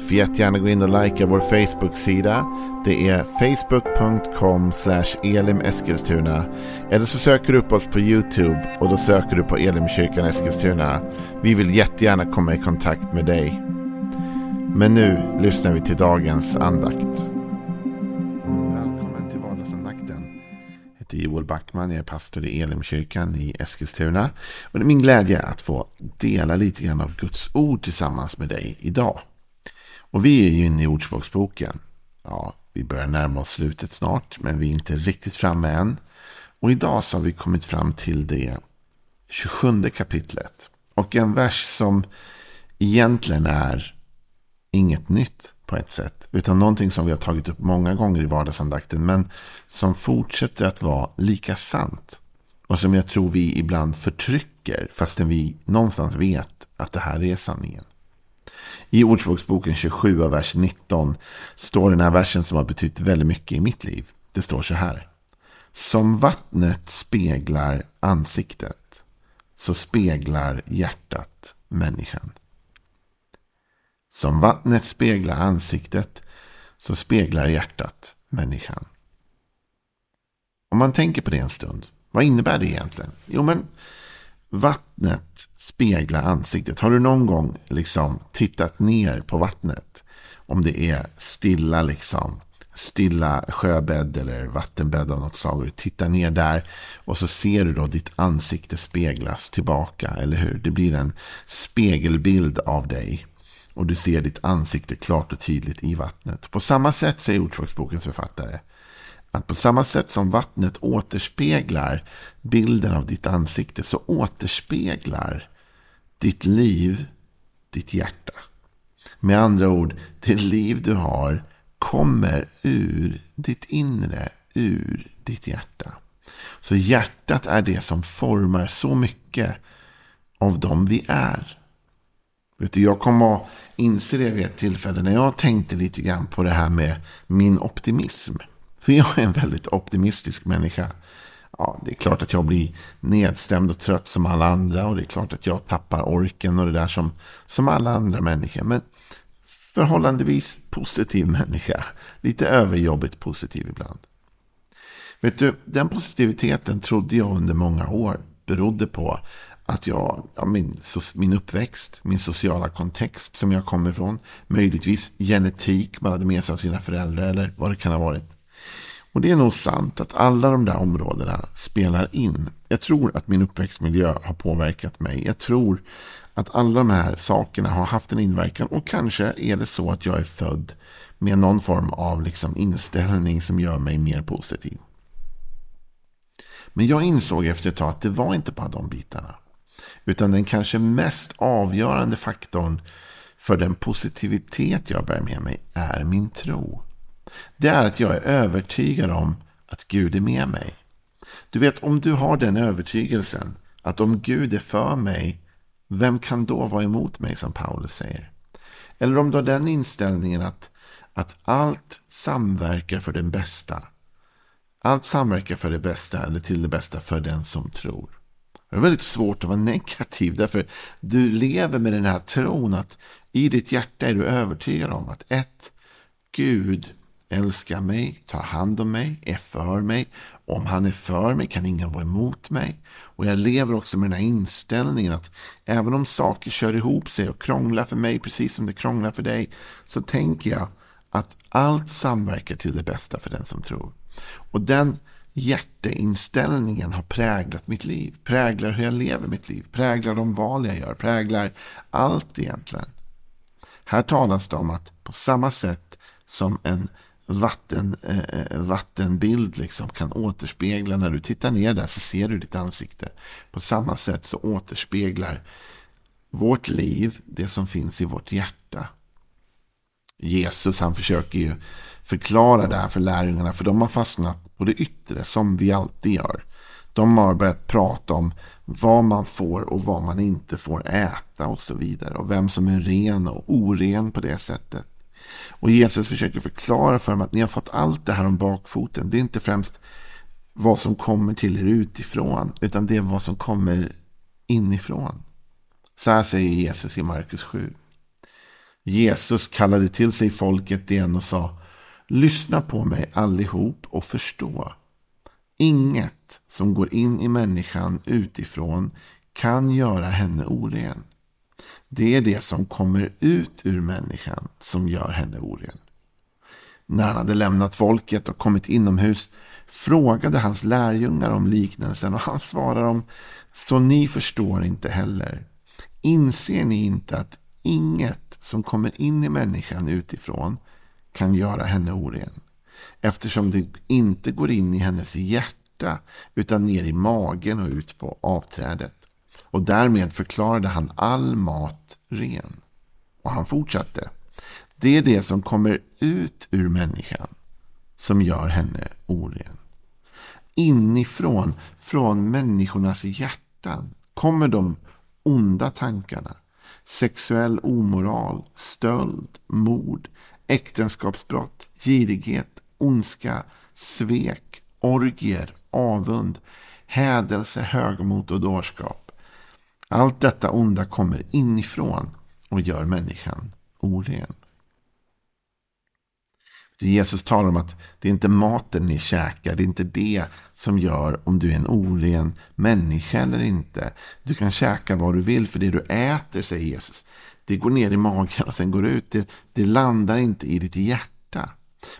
Får jättegärna gå in och likea vår Facebook-sida. Det är facebook.com elimeskilstuna. Eller så söker du upp oss på YouTube och då söker du på Elimkyrkan Eskilstuna. Vi vill jättegärna komma i kontakt med dig. Men nu lyssnar vi till dagens andakt. Välkommen till vardagsandakten. Jag heter Joel Backman, jag är pastor i Elimkyrkan i Eskilstuna. Och det är min glädje att få dela lite grann av Guds ord tillsammans med dig idag. Och vi är ju inne i Ordspråksboken. Ja, vi börjar närma oss slutet snart, men vi är inte riktigt framme än. Och idag så har vi kommit fram till det 27 kapitlet. Och en vers som egentligen är inget nytt på ett sätt. Utan någonting som vi har tagit upp många gånger i vardagsandakten. Men som fortsätter att vara lika sant. Och som jag tror vi ibland förtrycker. Fastän vi någonstans vet att det här är sanningen. I Ordspråksboken 27 av vers 19 står den här versen som har betytt väldigt mycket i mitt liv. Det står så här. Som vattnet speglar ansiktet så speglar hjärtat människan. Som vattnet speglar ansiktet så speglar hjärtat människan. Om man tänker på det en stund, vad innebär det egentligen? Jo, men vattnet speglar ansiktet. Har du någon gång liksom tittat ner på vattnet? Om det är stilla liksom. Stilla sjöbädd eller vattenbädd av något slag. Och du tittar ner där. Och så ser du då ditt ansikte speglas tillbaka. Eller hur? Det blir en spegelbild av dig. Och du ser ditt ansikte klart och tydligt i vattnet. På samma sätt säger Ordspråksbokens författare. Att på samma sätt som vattnet återspeglar bilden av ditt ansikte så återspeglar ditt liv ditt hjärta. Med andra ord, det liv du har kommer ur ditt inre, ur ditt hjärta. Så hjärtat är det som formar så mycket av dem vi är. Vet du, jag kom att inse det vid ett tillfälle när jag tänkte lite grann på det här med min optimism. För jag är en väldigt optimistisk människa ja, det är klart att jag blir nedstämd och trött som alla andra. Och det är klart att jag tappar orken och det där som, som alla andra människor. Men förhållandevis positiv människa. Lite överjobbigt positiv ibland. Vet du, den positiviteten trodde jag under många år berodde på att jag, ja, min, min uppväxt, min sociala kontext som jag kommer ifrån, möjligtvis genetik man hade med sig av sina föräldrar eller vad det kan ha varit. Och det är nog sant att alla de där områdena spelar in. Jag tror att min uppväxtmiljö har påverkat mig. Jag tror att alla de här sakerna har haft en inverkan. Och kanske är det så att jag är född med någon form av liksom inställning som gör mig mer positiv. Men jag insåg efter ett tag att det var inte bara de bitarna. Utan den kanske mest avgörande faktorn för den positivitet jag bär med mig är min tro det är att jag är övertygad om att Gud är med mig. Du vet, om du har den övertygelsen att om Gud är för mig, vem kan då vara emot mig som Paulus säger? Eller om du har den inställningen att, att allt samverkar för den bästa. Allt samverkar för det bästa eller till det bästa för den som tror. Det är väldigt svårt att vara negativ därför du lever med den här tron att i ditt hjärta är du övertygad om att ett, Gud älskar mig, tar hand om mig, är för mig. Om han är för mig kan ingen vara emot mig. Och jag lever också med den här inställningen att även om saker kör ihop sig och krånglar för mig precis som det krånglar för dig. Så tänker jag att allt samverkar till det bästa för den som tror. Och den hjärteinställningen har präglat mitt liv. Präglar hur jag lever mitt liv. Präglar de val jag gör. Präglar allt egentligen. Här talas det om att på samma sätt som en vatten, eh, vattenbild liksom kan återspegla. När du tittar ner där så ser du ditt ansikte. På samma sätt så återspeglar vårt liv det som finns i vårt hjärta. Jesus han försöker ju förklara det här för lärjungarna. För de har fastnat på det yttre som vi alltid gör. De har börjat prata om vad man får och vad man inte får äta och så vidare. Och vem som är ren och oren på det sättet. Och Jesus försöker förklara för dem att ni har fått allt det här om bakfoten. Det är inte främst vad som kommer till er utifrån. Utan det är vad som kommer inifrån. Så här säger Jesus i Markus 7. Jesus kallade till sig folket igen och sa Lyssna på mig allihop och förstå. Inget som går in i människan utifrån kan göra henne oren. Det är det som kommer ut ur människan som gör henne oren. När han hade lämnat folket och kommit inomhus frågade hans lärjungar om liknelsen och han svarade dem så ni förstår inte heller. Inser ni inte att inget som kommer in i människan utifrån kan göra henne oren? Eftersom det inte går in i hennes hjärta utan ner i magen och ut på avträdet. Och därmed förklarade han all mat ren. Och han fortsatte. Det är det som kommer ut ur människan som gör henne oren. Inifrån, från människornas hjärtan, kommer de onda tankarna. Sexuell omoral, stöld, mord, äktenskapsbrott, girighet, ondska, svek, orgier, avund, hädelse, högmod och dårskap. Allt detta onda kommer inifrån och gör människan oren. Jesus talar om att det är inte maten ni käkar, det är inte det som gör om du är en oren människa eller inte. Du kan käka vad du vill för det du äter, säger Jesus. Det går ner i magen och sen går ut. Det, det landar inte i ditt hjärta.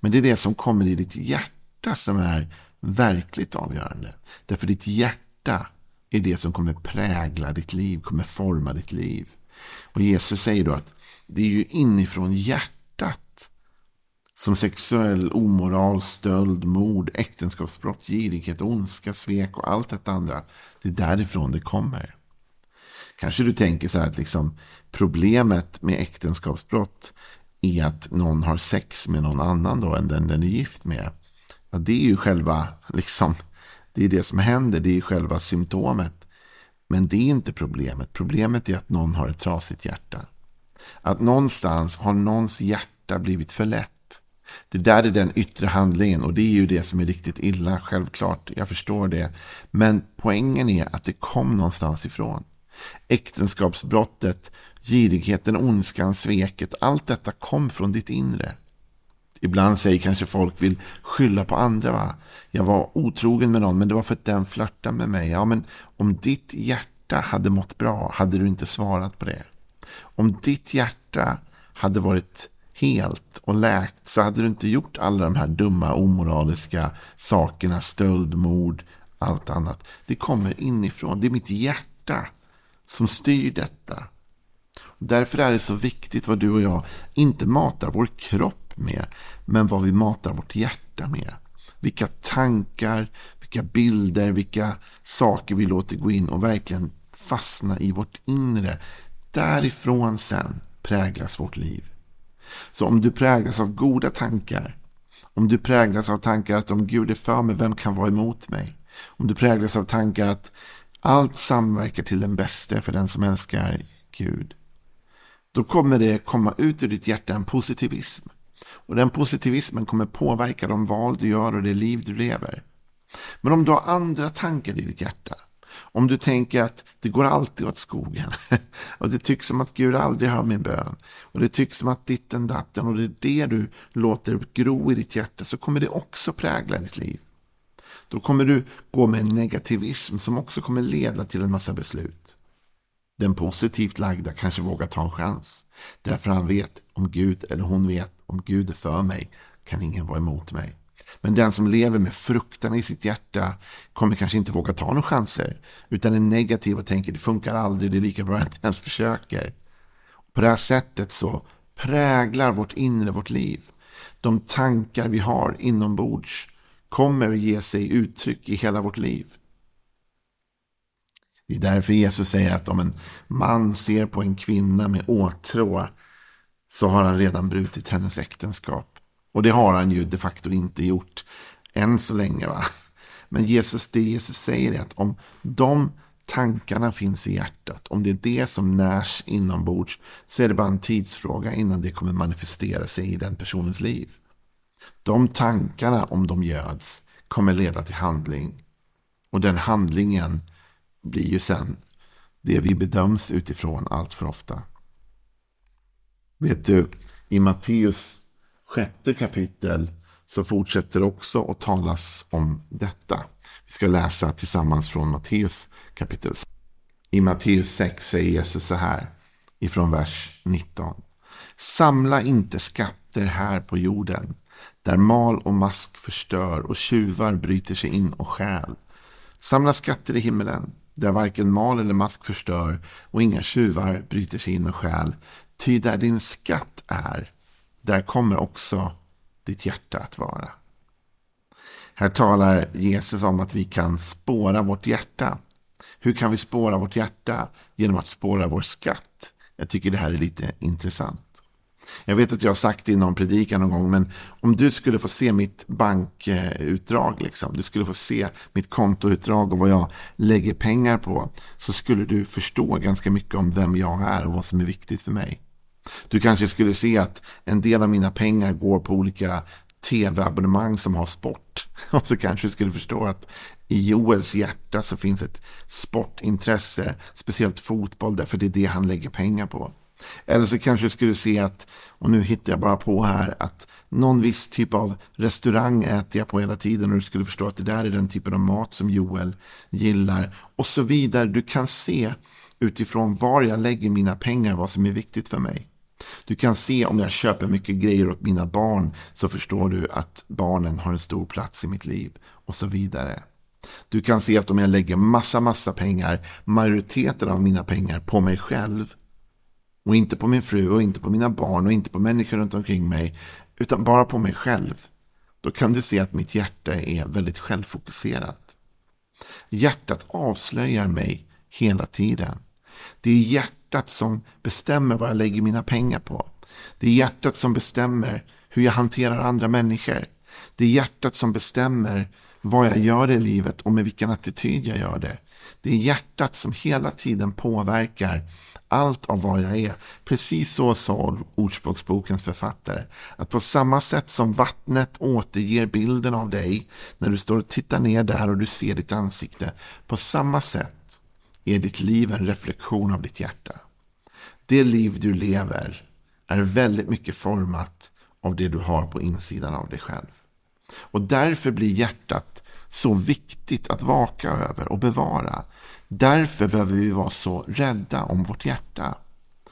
Men det är det som kommer i ditt hjärta som är verkligt avgörande. Därför ditt hjärta är det som kommer prägla ditt liv, kommer forma ditt liv. Och Jesus säger då att det är ju inifrån hjärtat som sexuell omoral, stöld, mord, äktenskapsbrott, girighet, ondska, svek och allt detta andra. Det är därifrån det kommer. Kanske du tänker så här att liksom, problemet med äktenskapsbrott är att någon har sex med någon annan då än den den är gift med. Ja, det är ju själva, liksom, det är det som händer, det är själva symptomet. Men det är inte problemet. Problemet är att någon har ett trasigt hjärta. Att någonstans har någons hjärta blivit för lätt. Det där är den yttre handlingen och det är ju det som är riktigt illa, självklart. Jag förstår det. Men poängen är att det kom någonstans ifrån. Äktenskapsbrottet, girigheten, ondskan, sveket. Allt detta kom från ditt inre. Ibland säger kanske folk vill skylla på andra. Va? Jag var otrogen med någon men det var för att den flörtade med mig. Ja, men om ditt hjärta hade mått bra hade du inte svarat på det. Om ditt hjärta hade varit helt och läkt så hade du inte gjort alla de här dumma omoraliska sakerna. Stöld, mord, allt annat. Det kommer inifrån. Det är mitt hjärta som styr detta. Därför är det så viktigt vad du och jag inte matar vår kropp kropp med, men vad vi matar vårt hjärta med. Vilka tankar, vilka bilder, vilka saker vi låter gå in och verkligen fastna i vårt inre. Därifrån sen präglas vårt liv. Så om du präglas av goda tankar, om du präglas av tankar att om Gud är för mig, vem kan vara emot mig? Om du präglas av tankar att allt samverkar till den bästa för den som älskar Gud. Då kommer det komma ut ur ditt hjärta en positivism. Och den positivismen kommer påverka de val du gör och det liv du lever. Men om du har andra tankar i ditt hjärta. Om du tänker att det går alltid åt skogen. och det tycks som att Gud aldrig hör min bön. Och det tycks som att ditten datten och det är det du låter gro i ditt hjärta. Så kommer det också prägla ditt liv. Då kommer du gå med en negativism som också kommer leda till en massa beslut. Den positivt lagda kanske vågar ta en chans. Därför han vet om Gud, eller hon vet om Gud är för mig kan ingen vara emot mig. Men den som lever med fruktan i sitt hjärta kommer kanske inte våga ta några chanser. Utan är negativ och tänker det funkar aldrig, det är lika bra att jag inte ens försöker. På det här sättet så präglar vårt inre vårt liv. De tankar vi har inombords kommer att ge sig uttryck i hela vårt liv. Det är därför Jesus säger att om en man ser på en kvinna med åtrå så har han redan brutit hennes äktenskap. Och det har han ju de facto inte gjort än så länge. va. Men Jesus, det Jesus säger är att om de tankarna finns i hjärtat, om det är det som närs inombords, så är det bara en tidsfråga innan det kommer manifestera sig i den personens liv. De tankarna, om de göds, kommer leda till handling. Och den handlingen blir ju sen det vi bedöms utifrån allt för ofta. Vet du, i Matteus sjätte kapitel så fortsätter också att talas om detta. Vi ska läsa tillsammans från Matteus kapitel. I Matteus 6 säger Jesus så här ifrån vers 19. Samla inte skatter här på jorden där mal och mask förstör och tjuvar bryter sig in och stjäl. Samla skatter i himmelen där varken mal eller mask förstör och inga tjuvar bryter sig in och stjäl. Ty där din skatt är, där kommer också ditt hjärta att vara. Här talar Jesus om att vi kan spåra vårt hjärta. Hur kan vi spåra vårt hjärta? Genom att spåra vår skatt. Jag tycker det här är lite intressant. Jag vet att jag har sagt det i någon predikan någon gång, men om du skulle få se mitt bankutdrag, liksom, du skulle få se mitt kontoutdrag och vad jag lägger pengar på, så skulle du förstå ganska mycket om vem jag är och vad som är viktigt för mig. Du kanske skulle se att en del av mina pengar går på olika tv-abonnemang som har sport. Och så kanske du skulle förstå att i Joels hjärta så finns ett sportintresse, speciellt fotboll, därför det är det han lägger pengar på. Eller så kanske du skulle se att, och nu hittar jag bara på här, att någon viss typ av restaurang äter jag på hela tiden och du skulle förstå att det där är den typen av mat som Joel gillar. Och så vidare. Du kan se utifrån var jag lägger mina pengar vad som är viktigt för mig. Du kan se om jag köper mycket grejer åt mina barn så förstår du att barnen har en stor plats i mitt liv och så vidare. Du kan se att om jag lägger massa, massa pengar, majoriteten av mina pengar på mig själv och inte på min fru och inte på mina barn och inte på människor runt omkring mig utan bara på mig själv. Då kan du se att mitt hjärta är väldigt självfokuserat. Hjärtat avslöjar mig hela tiden. Det är hjärtat som bestämmer vad jag lägger mina pengar på. Det är hjärtat som bestämmer hur jag hanterar andra människor. Det är hjärtat som bestämmer vad jag gör i livet och med vilken attityd jag gör det. Det är hjärtat som hela tiden påverkar allt av vad jag är. Precis så sa Ordspråksbokens författare. Att på samma sätt som vattnet återger bilden av dig när du står och tittar ner där och du ser ditt ansikte. På samma sätt är ditt liv en reflektion av ditt hjärta. Det liv du lever är väldigt mycket format av det du har på insidan av dig själv. Och därför blir hjärtat så viktigt att vaka över och bevara. Därför behöver vi vara så rädda om vårt hjärta.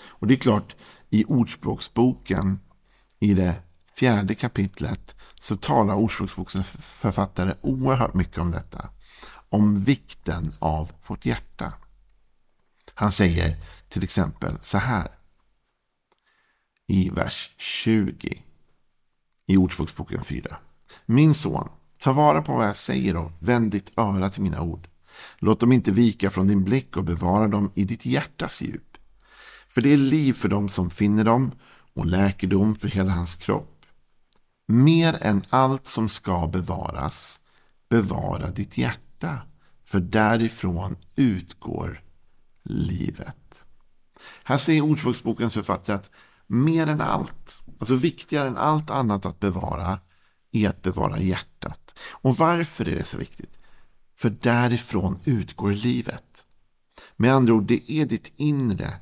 Och det är klart, i Ordspråksboken, i det fjärde kapitlet, så talar Ordspråksbokens författare oerhört mycket om detta. Om vikten av vårt hjärta. Han säger till exempel så här. I vers 20 i Ordspråksboken 4. Min son, ta vara på vad jag säger och vänd ditt öra till mina ord. Låt dem inte vika från din blick och bevara dem i ditt hjärtas djup. För det är liv för dem som finner dem och läkedom för hela hans kropp. Mer än allt som ska bevaras, bevara ditt hjärta, för därifrån utgår livet. Här säger Ordspråksbokens författare att mer än allt, alltså viktigare än allt annat att bevara, är att bevara hjärtat. Och varför är det så viktigt? För därifrån utgår livet. Med andra ord, det är ditt inre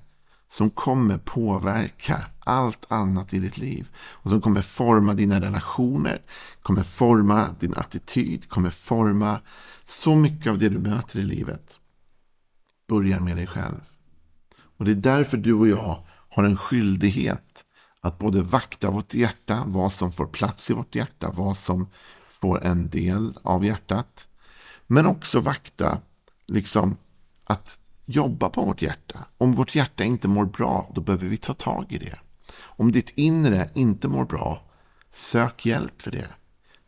som kommer påverka allt annat i ditt liv. Och som kommer forma dina relationer, kommer forma din attityd, kommer forma så mycket av det du möter i livet. Börjar med dig själv. Och det är därför du och jag har en skyldighet att både vakta vårt hjärta, vad som får plats i vårt hjärta, vad som får en del av hjärtat. Men också vakta liksom att jobba på vårt hjärta. Om vårt hjärta inte mår bra, då behöver vi ta tag i det. Om ditt inre inte mår bra, sök hjälp för det.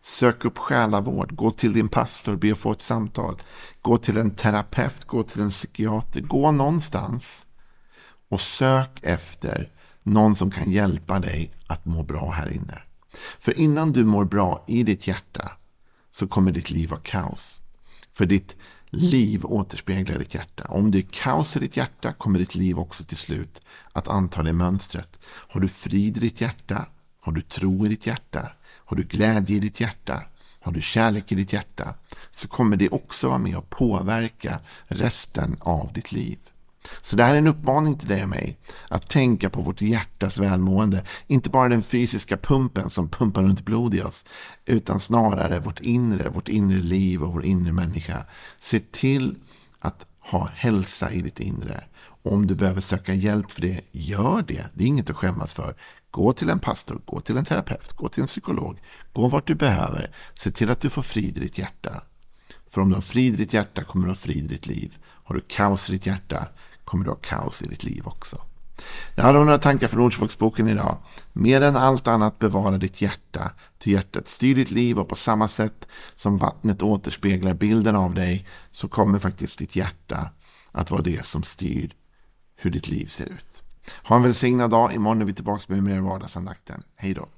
Sök upp själavård, gå till din pastor, be att få ett samtal. Gå till en terapeut, gå till en psykiater, gå någonstans. Och sök efter någon som kan hjälpa dig att må bra här inne. För innan du mår bra i ditt hjärta så kommer ditt liv vara kaos. För ditt liv återspeglar ditt hjärta. Om det är kaos i ditt hjärta kommer ditt liv också till slut att anta det mönstret. Har du frid i ditt hjärta? Har du tro i ditt hjärta? Har du glädje i ditt hjärta? Har du kärlek i ditt hjärta? Så kommer det också vara med och påverka resten av ditt liv. Så det här är en uppmaning till dig och mig att tänka på vårt hjärtas välmående. Inte bara den fysiska pumpen som pumpar runt blod i oss, utan snarare vårt inre, vårt inre liv och vår inre människa. Se till att ha hälsa i ditt inre. Om du behöver söka hjälp för det, gör det. Det är inget att skämmas för. Gå till en pastor, gå till en terapeut, gå till en psykolog. Gå vart du behöver. Se till att du får frid i ditt hjärta. För om du har frid i ditt hjärta kommer du ha frid i ditt liv. Har du kaos i ditt hjärta kommer du ha kaos i ditt liv också. Jag har några tankar från Ordspråksboken idag. Mer än allt annat bevara ditt hjärta, till hjärtat styr ditt liv och på samma sätt som vattnet återspeglar bilden av dig så kommer faktiskt ditt hjärta att vara det som styr hur ditt liv ser ut. Ha en välsignad dag. Imorgon är vi tillbaka med mer vardagsandakten. Hej då.